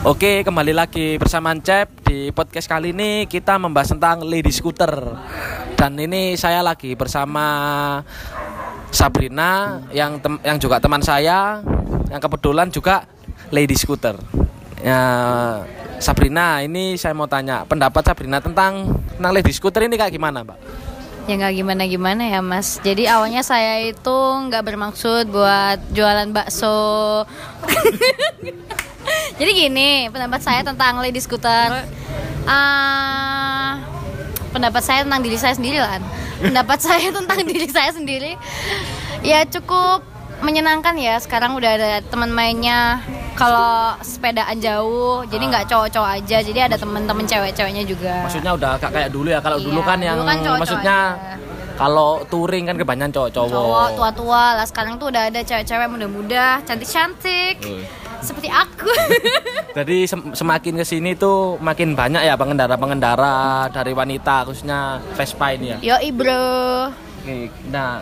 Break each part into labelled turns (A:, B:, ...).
A: Oke, kembali lagi bersama Cep di podcast kali ini kita membahas tentang lady scooter. Dan ini saya lagi bersama Sabrina yang yang juga teman saya yang kebetulan juga lady scooter. Ya, Sabrina, ini saya mau tanya pendapat Sabrina tentang tentang lady scooter ini kayak gimana, Mbak?
B: Ya nggak gimana-gimana ya mas Jadi awalnya saya itu nggak bermaksud buat jualan bakso Jadi gini pendapat saya tentang lady scooter. Ah, Pendapat saya tentang diri saya sendiri lah Pendapat saya tentang diri saya sendiri Ya cukup menyenangkan ya. Sekarang udah ada teman mainnya. Kalau sepedaan jauh jadi nggak cowok-cowok aja. Jadi ada temen-temen cewek-ceweknya juga.
A: Maksudnya udah gak kayak dulu ya. Kalau
B: Iya,
A: dulu kan yang
B: dulu kan cowok-cowok
A: maksudnya
B: aja.
A: kalau touring kan kebanyakan cowok-cowok.
B: cowok tua-tua lah. Sekarang tuh udah ada cewek-cewek muda-muda cantik-cantik. Seperti aku
A: Jadi sem- semakin ke sini tuh makin banyak ya pengendara-pengendara dari wanita khususnya Vespa ini ya.
B: yo bro
A: Oke, nah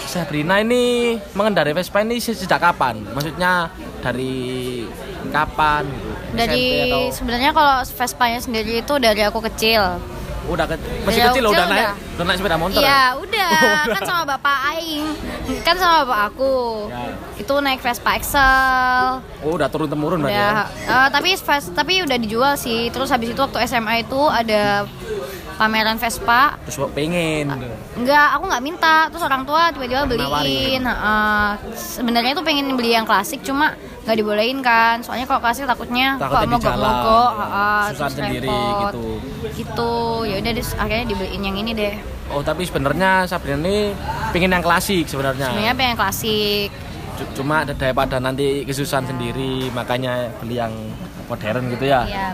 A: Sabrina ini mengendarai Vespa ini se- sejak kapan? Maksudnya dari kapan gitu?
B: dari
A: atau
B: sebenarnya kalau Vespanya sendiri itu dari aku kecil
A: udah ke- masih
B: Dari
A: kecil
B: kecil
A: udah naik
B: udah.
A: udah naik sepeda motor. ya?
B: Iya udah kan sama bapak Aing kan sama bapak aku
A: Ya.
B: itu naik Vespa Excel
A: Oh, udah turun temurun berarti
B: udah
A: ya.
B: eh, tapi Ves- tapi udah dijual sih terus habis itu waktu SMA itu ada pameran Vespa
A: Terus pengen.
B: Enggak, aku nggak minta. Terus orang tua tiba-tiba beliin. Heeh. Sebenarnya itu pengen beli yang klasik, cuma nggak dibolehin kan. Soalnya kalau klasik takutnya mogok-mogok,
A: ya.
B: heeh,
A: Susah sendiri
B: repot.
A: gitu.
B: Gitu. Ya udah akhirnya dibeliin yang ini deh.
A: Oh, tapi sebenarnya Sabrina ini pengen yang klasik sebenarnya.
B: Sebenarnya pengen klasik.
A: Cuma daripada nanti kesusahan sendiri, makanya beli yang modern gitu ya.
B: Iya.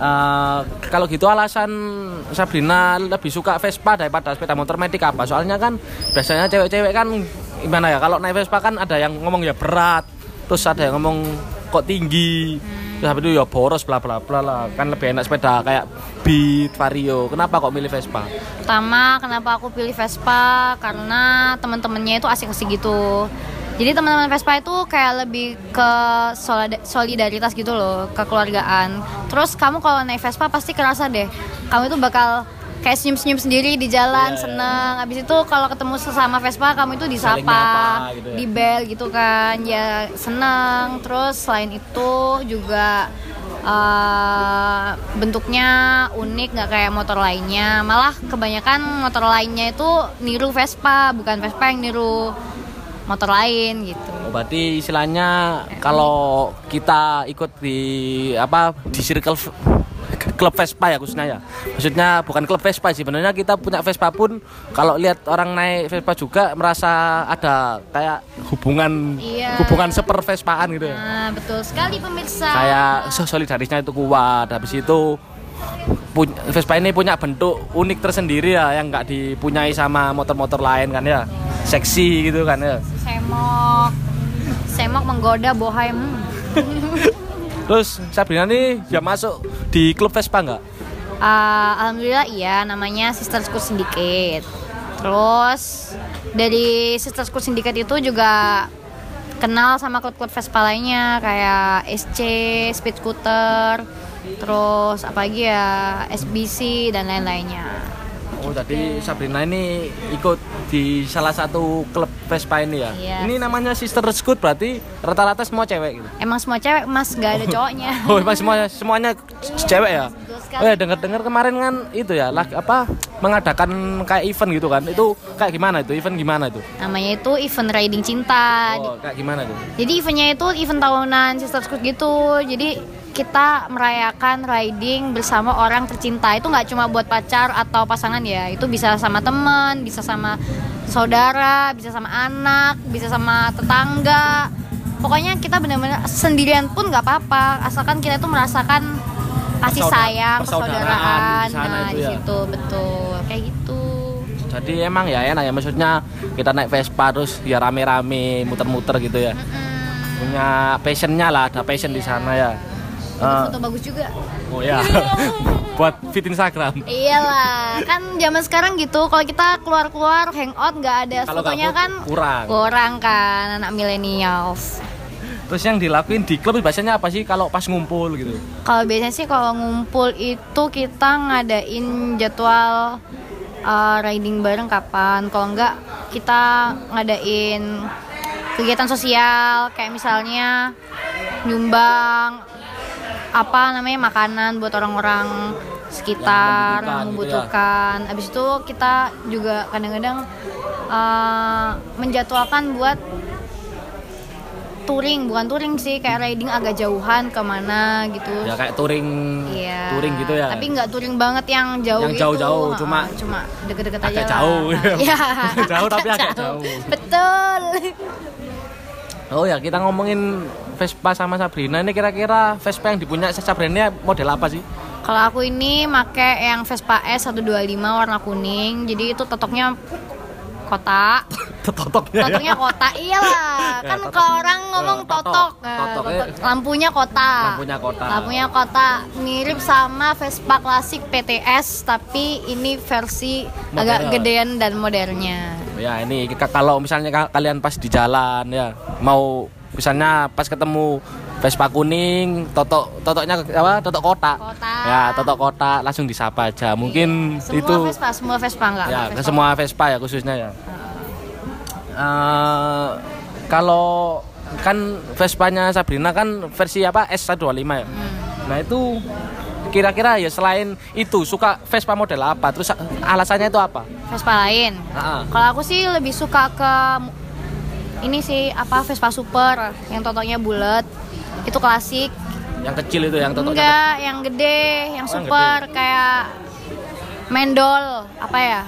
A: Eh, kalau gitu alasan Sabrina lebih suka Vespa daripada sepeda motor metik apa? Soalnya kan biasanya cewek-cewek kan gimana ya? Kalau naik Vespa kan ada yang ngomong ya berat, terus ada yang ngomong kok tinggi, terus habis itu ya boros bla bla bla lah. Kan lebih enak sepeda kayak Beat, Vario. Kenapa kok milih Vespa?
B: Pertama, kenapa aku pilih Vespa? Karena teman-temannya itu asik-asik gitu. Jadi teman-teman Vespa itu kayak lebih ke solida- solidaritas gitu loh, kekeluargaan. Terus kamu kalau naik Vespa pasti kerasa deh, kamu itu bakal kayak senyum-senyum sendiri di jalan,
A: Iya, iya.
B: seneng. Habis itu kalau ketemu sesama Vespa, kamu itu disapa,
A: nyapa gitu ya.
B: di bel gitu kan, ya seneng. Terus selain itu juga eh, bentuknya unik nggak kayak motor lainnya malah kebanyakan motor lainnya itu niru Vespa bukan Vespa yang niru motor lain gitu
A: Oh, berarti istilahnya kalau kita ikut di apa di circle klub Vespa ya khususnya ya. Maksudnya bukan klub Vespa sih, sebenarnya kita punya Vespa pun kalau lihat orang naik Vespa juga merasa ada kayak hubungan
B: Iya.
A: hubungan seper Vespaan gitu ya.
B: nah betul sekali pemirsa
A: Kayak so- solidarisnya itu kuat. Habis itu punya, Vespa ini punya bentuk unik tersendiri ya yang nggak dipunyai sama motor-motor lain kan ya. Seksi gitu kan ya.
B: semok semok menggoda bohem
A: Terus Sabrina nih ya masuk di klub Vespa nggak?
B: Uh, Alhamdulillah iya namanya Sister School Syndicate Terus dari Sister School Syndicate itu juga kenal sama klub-klub Vespa lainnya kayak SC, Speed Scooter, terus apa lagi ya SBC dan lain-lainnya.
A: Oh tadi Sabrina ini ikut di salah satu klub Vespa ini ya?
B: Iya.
A: Ini namanya Sister Scoot berarti rata-rata semua cewek gitu?
B: Emang semua cewek mas nggak ada cowoknya.
A: Oh emang semuanya semuanya cewek ya? Oh ya dengar-dengar kemarin kan itu ya lah apa mengadakan kayak event gitu kan? Itu kayak gimana itu? Event gimana itu?
B: Namanya itu event riding cinta.
A: Oh kayak gimana tuh?
B: Jadi eventnya itu event tahunan Sister Scoot gitu. Jadi kita merayakan riding bersama orang tercinta. Itu nggak cuma buat pacar atau pasangan ya. Itu bisa sama teman bisa sama saudara bisa sama anak bisa sama tetangga. Pokoknya kita benar-benar sendirian pun nggak apa-apa. Asalkan kita itu merasakan kasih sayang
A: persaudaraan
B: nah di
A: ya.
B: situ betul. Kayak gitu.
A: Jadi emang ya enak ya. Maksudnya kita naik Vespa terus ya rame-rame muter-muter gitu ya. Punya passionnya lah, ada passion di sana ya. Eh,
B: foto bagus juga
A: oh ya, buat fit Instagram.
B: Iyalah, kan zaman sekarang gitu. Kalau kita keluar-keluar hangout nggak ada
A: Kalau
B: fotonya kan
A: kurang.
B: kurang kan anak milenials.
A: Terus yang dilakuin di klub biasanya apa sih kalau pas ngumpul gitu?
B: Kalau biasanya sih kalau ngumpul itu kita ngadain jadwal uh, riding bareng kapan. Kalau enggak kita ngadain kegiatan sosial kayak misalnya nyumbang apa namanya makanan buat orang-orang sekitar
A: Yang
B: yang
A: membutuhkan
B: membutuhkan. Habis itu kita juga kadang-kadang uh, menjadwalkan buat touring, bukan touring sih, kayak riding agak jauhan ke mana gitu.
A: Ya kayak touring
B: Iya.
A: touring gitu ya.
B: Tapi nggak touring banget yang jauh
A: Yang
B: gitu.
A: jauh-jauh,
B: Ha,
A: cuma-
B: cuma deket-deket aja lah.
A: jauh.
B: Iya.
A: Jauh tapi agak jauh.
B: Betul.
A: Oh ya, kita ngomongin Vespa sama Sabrina ini kira-kira Vespa yang dipunya Sabrina model apa sih?
B: Kalau aku ini make yang Vespa S 125 warna kuning. Jadi itu totoknya kotak.
A: Totoknya ya.
B: Totoknya kotak iyalah.
A: Ya,
B: Kan
A: totok.
B: kalau orang ngomong
A: Eh, totok.
B: totok.
A: Totoknya-
B: totok. Lampunya kotak.
A: Lampunya kotak.
B: Lampunya kotak. Mirip sama Vespa klasik PTS tapi ini versi agak gedean dan modernnya.
A: Ya ini kalau misalnya ka- kalian pas di jalan ya mau misalnya pas ketemu Vespa kuning, totok totoknya apa? Totok kotak.
B: Kotak.
A: Ya, totok kotak langsung disapa aja. Mungkin
B: Semua
A: itu
B: Vespa, semua Vespa enggak?
A: ya
B: Vespa.
A: ke semua Vespa ya khususnya ya. Eh, kalau kan Vespanya Sabrina kan versi apa S125 ya.
B: Hmm.
A: Nah itu kira-kira ya selain itu suka Vespa model apa? Terus alasannya itu apa?
B: Vespa lain.
A: Ah, ah.
B: Kalau aku sih lebih suka ke ini sih apa Vespa Super yang totoknya bulat. Itu klasik.
A: yang kecil itu yang totoknya
B: Enggak, yang gede, yang
A: Oh, yang
B: super kayak Mendol, apa ya?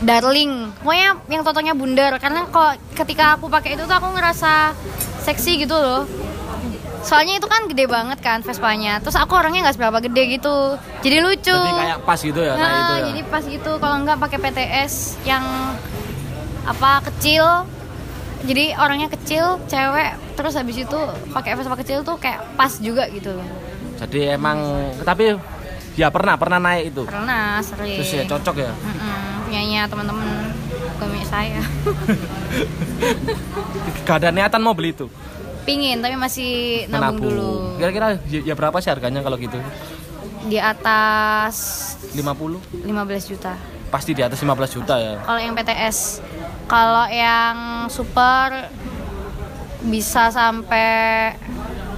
B: Darling. Pokoknya yang totoknya bundar karena kok ketika aku pakai itu tuh aku ngerasa seksi gitu loh. Soalnya itu kan gede banget kan Vespanya. Terus aku orangnya nggak seberapa gede gitu. Jadi lucu.
A: Jadi kayak pas gitu ya, kayak
B: Nah,
A: itu ya.
B: jadi pas gitu kalau nggak pakai PTS yang apa kecil jadi orangnya kecil cewek terus habis itu pakai Vespa kecil tuh kayak pas juga gitu loh
A: Jadi emang tapi ya pernah pernah naik itu.
B: karena sering
A: Terus ya cocok ya.
B: Mm-mm, punyanya teman-teman milik saya
A: Gak ada niatan mau beli itu.
B: pingin tapi masih nabung dulu
A: Kira-kira ya, ya berapa sih harganya kalau gitu?
B: di atas
A: 50?
B: 15 juta
A: Pasti di atas 15 juta ya.
B: kalau yang PTS kalau yang super bisa sampai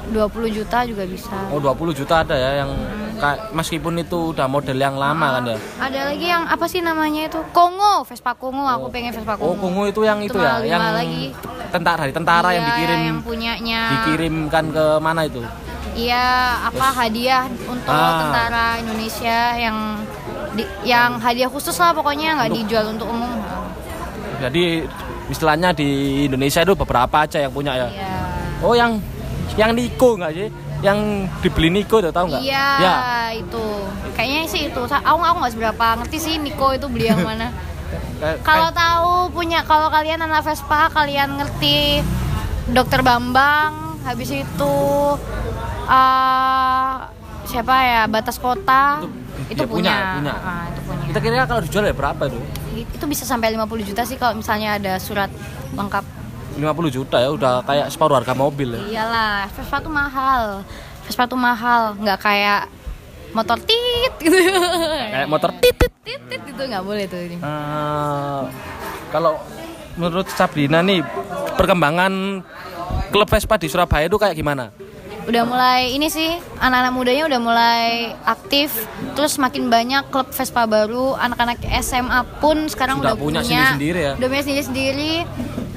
B: 20 juta juga bisa
A: Oh 20 juta ada ya yang kayak meskipun itu udah model yang lama kan ya.
B: Ada lagi yang apa sih namanya itu? Kongo, Vespa Kongo. Aku pengen Vespa Kongo.
A: Oh Kungu itu yang itu, ya,
B: mahal-
A: yang
B: lagi.
A: tentara dari tentara yang
B: Iya,
A: dikirim
B: yang punyanya.
A: dikirimkan ke mana itu?
B: Iya, apa hadiah untuk
A: Ah.
B: tentara Indonesia yang di- yang hadiah khusus lah pokoknya nggak dijual untuk umum.
A: Jadi istilahnya di Indonesia itu beberapa aja yang punya ya.
B: Iya.
A: Oh yang yang Niko nggak sih? Yang dibeli Niko tuh tahu nggak?
B: Iya,
A: Ya.
B: itu. Kayaknya sih itu. Aku aku nggak seberapa ngerti sih Niko itu beli yang mana.
A: Kayak-
B: Kalau
A: kayak-
B: tahu punya kalau kalian anak Vespa, kalian ngerti Dokter Bambang, habis itu eh, siapa ya Batas Kota
A: Itu
B: itu,
A: punya,
B: punya,
A: punya.
B: Ah, itu punya.
A: kita kira kalau dijual ya berapa itu?
B: Itu bisa sampai 50 juta sih kalau misalnya ada surat lengkap.
A: 50 juta ya udah kayak separuh harga mobil ya.
B: Iyalah, Vespa tuh mahal. Vespa tuh mahal, nggak kayak motor tit gitu.
A: Kayak motor tit tit.
B: tit tit itu nggak boleh tuh ini.
A: Eh, kalau menurut Sabrina nih perkembangan klub Vespa di Surabaya itu kayak gimana?
B: Udah mulai ini sih anak-anak mudanya udah mulai aktif terus makin banyak klub Vespa baru anak-anak SMA pun sekarang
A: Sudah
B: udah
A: punya
B: punya
A: sendiri-sendiri ya?
B: udah punya sendiri sendiri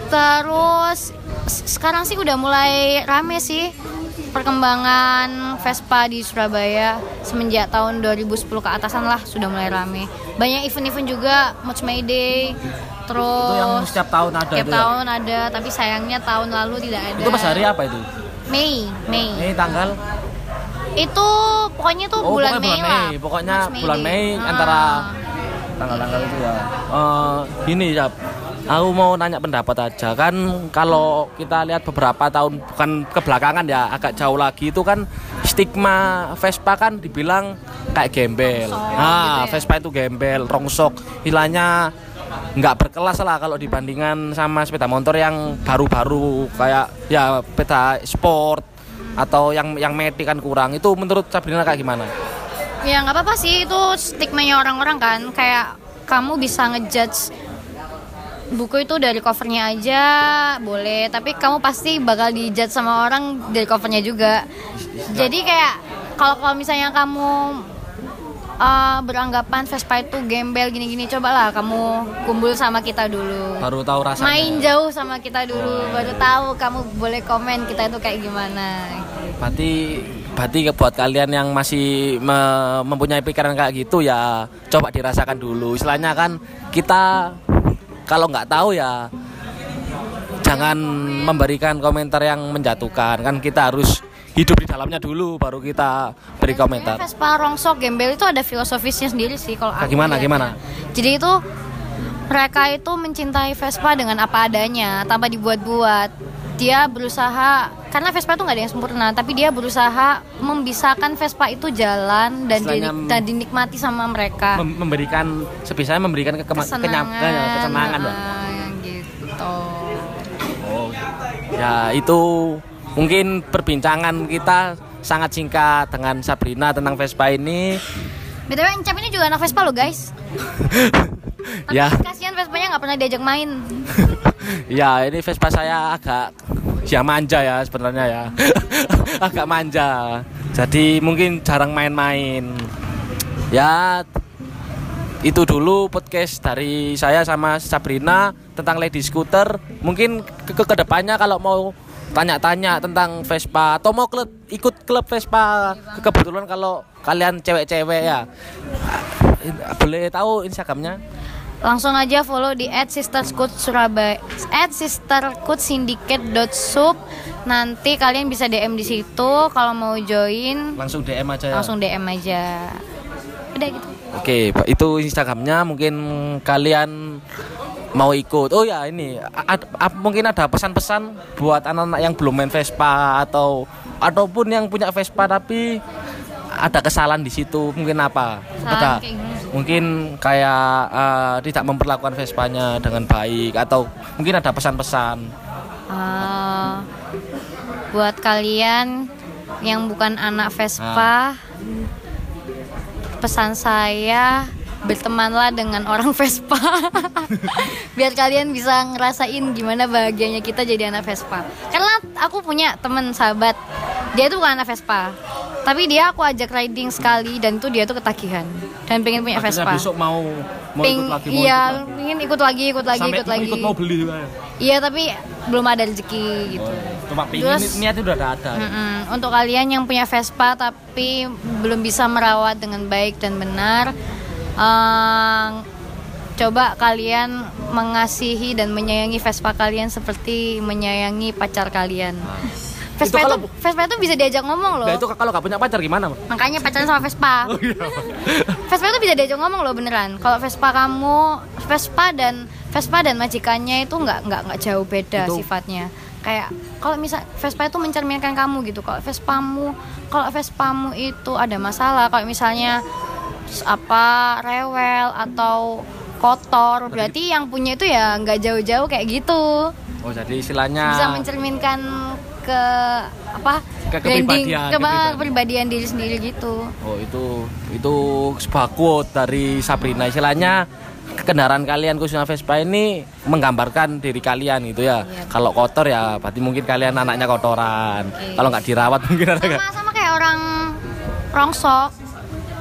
B: terus sekarang sih udah mulai rame sih perkembangan Vespa di Surabaya semenjak tahun 2010 ke atasan lah sudah mulai rame banyak event-event juga Match May Day terus
A: Itu yang setiap tahun ada
B: tiap
A: itu ya?
B: tahun ada tapi sayangnya tahun lalu tidak ada
A: Itu pas hari apa itu?
B: Mei Mei
A: Ini tanggal
B: itu pokoknya tuh
A: Oh,
B: bulan
A: pokoknya
B: Mei
A: bulan
B: lah
A: Mei. Pokoknya
B: March,
A: bulan
B: Day.
A: Mei
B: Ah.
A: antara tanggal-tanggal itu ya. Eh gini ya. Aku mau nanya pendapat aja kan kalau kita lihat beberapa tahun bukan kebelakangan ya agak jauh lagi itu kan stigma Vespa kan dibilang kayak gembel.
B: Rongsok
A: Nah,
B: gitu ya.
A: Vespa itu gembel, rongsok. Hilangnya nggak berkelas lah kalau dibandingkan sama sepeda motor yang baru-baru kayak ya sepeda sport atau yang yang metik kan kurang. Itu menurut Sabrina kayak gimana?
B: Ya nggak apa-apa sih. Itu stigmanya orang-orang kan. Kayak kamu bisa ngejudge buku itu dari covernya aja boleh. Tapi kamu pasti bakal dijudge sama orang dari covernya juga. Jadi kayak kalau kalau misalnya kamu uh, beranggapan Vespa itu gembel gini-gini cobalah kamu kumpul sama kita dulu
A: Baru tahu rasanya.
B: main jauh sama kita dulu baru tahu kamu boleh komen kita itu kayak gimana
A: Berarti berarti buat kalian yang masih me- mempunyai pikiran kayak gitu ya coba dirasakan dulu. Istilahnya kan kita kalau nggak tahu ya jangan memberikan komentar yang menjatuhkan. Kan kita harus hidup di dalamnya dulu baru kita beri komentar.
B: Vespa rongsok gembel itu ada filosofisnya sendiri sih kalau aku
A: gimana,
B: lihatnya.
A: gimana?
B: Jadi itu mereka itu mencintai Vespa dengan apa adanya tanpa dibuat-buat. Dia berusaha karena Vespa itu nggak ada yang sempurna, tapi dia berusaha membisarkan Vespa itu jalan dan, di- dan dinikmati sama mereka.
A: Mem- memberikan sebisanya memberikan ke kenyam- kesenangan, Mbak.
B: nah, gitu.
A: Oh, ya itu mungkin perbincangan kita sangat singkat dengan Sabrina tentang Vespa ini.
B: BTW Encap ini juga anak Vespa loh guys. Tapi
A: Ya.
B: kasihan Vespanya nggak pernah diajak main.
A: ya ini Vespa saya agak ya manja ya sebenarnya ya, agak manja. Jadi mungkin jarang main-main. Ya itu dulu podcast dari saya sama Sabrina tentang Lady Scooter. Mungkin ke, ke ke depannya kalau mau tanya-tanya tentang Vespa atau mau klub, ikut klub Vespa kebetulan kalau kalian cewek-cewek ya boleh tahu Instagramnya
B: Langsung aja follow di @sisterscoot Surabaya @sistercootsyndicate.sub. Nanti kalian bisa DM di situ kalau mau join
A: langsung DM aja ya.
B: langsung DM aja. Udah gitu.
A: Oke, Pak, itu Instagramnya mungkin kalian mau ikut. Oh ya, ini a- a- mungkin ada pesan-pesan buat anak-anak yang belum main Vespa atau ataupun yang punya Vespa tapi ada kesalahan di situ. Mungkin apa? Ada
B: kayak
A: mungkin kayak eh, tidak memperlakukan Vespanya dengan baik atau mungkin ada pesan-pesan.
B: Eh, buat kalian yang bukan anak Vespa, pesan saya bertemanlah dengan orang Vespa. Biar kalian bisa ngerasain gimana bahagianya kita jadi anak Vespa. Karena aku punya temen sahabat. Dia tuh bukan anak Vespa. Tapi dia aku ajak riding sekali dan itu dia tuh ketagihan. Dan pengen punya
A: Akhirnya
B: Vespa.
A: besok mau mau
B: Peng-
A: ikut lagi, mau
B: iya
A: ikut lagi.
B: ingin ikut lagi ikut lagi
A: Sampai
B: ikut lagi.
A: ikut mau beli juga ya.
B: iya tapi belum ada rezeki gitu.
A: Cuma pingin
B: Terus-
A: niatnya udah ada.
B: Mm-mm. Untuk kalian yang punya Vespa tapi belum bisa merawat dengan baik dan benar, eh, coba kalian mengasihi dan menyayangi Vespa kalian seperti menyayangi pacar kalian. Vespa
A: Itu
B: itu,
A: kalau-
B: Vespa itu bisa diajak ngomong loh.
A: Nah itu kalau nggak punya pacar gimana?
B: Makanya pacaran sama Vespa.
A: Oh, iya.
B: Vespa itu bisa diajak ngomong loh beneran. Kalau Vespa kamu, Vespa dan Vespa dan majikannya itu nggak nggak nggak jauh beda
A: Itu-
B: sifatnya. Kayak kalau misal Vespa itu mencerminkan kamu gitu. Kalau Vespamu, kalau Vespamu itu ada masalah, kalau misalnya apa rewel atau kotor, berarti yang punya itu ya nggak jauh-jauh kayak gitu.
A: Oh jadi istilahnya
B: Bisa mencerminkan ke apa?
A: Ke
B: branding,
A: kepribadian,
B: ke
A: kepribadian.
B: kepribadian diri sendiri gitu.
A: Oh itu itu sebuah quote dari Sabrina istilahnya kendaraan kalian khususnya Vespa ini menggambarkan diri kalian gitu ya.
B: Iya.
A: Kalau kotor ya berarti mungkin kalian anaknya kotoran.
B: Oke.
A: Kalau nggak dirawat mungkin ada
B: sama sama kayak orang rongsok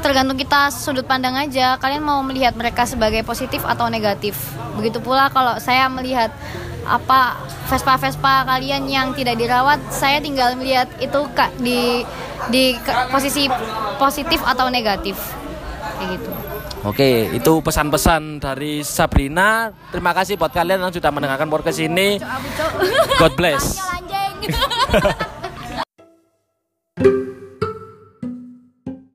B: tergantung kita sudut pandang aja kalian mau melihat mereka sebagai positif atau negatif begitu pula kalau saya melihat apa Vespa Vespa kalian yang tidak dirawat saya tinggal melihat itu kak di di ke- posisi positif atau negatif kayak gitu
A: Oke, itu pesan-pesan dari Sabrina. Terima kasih buat kalian yang sudah mendengarkan podcast ini. God bless.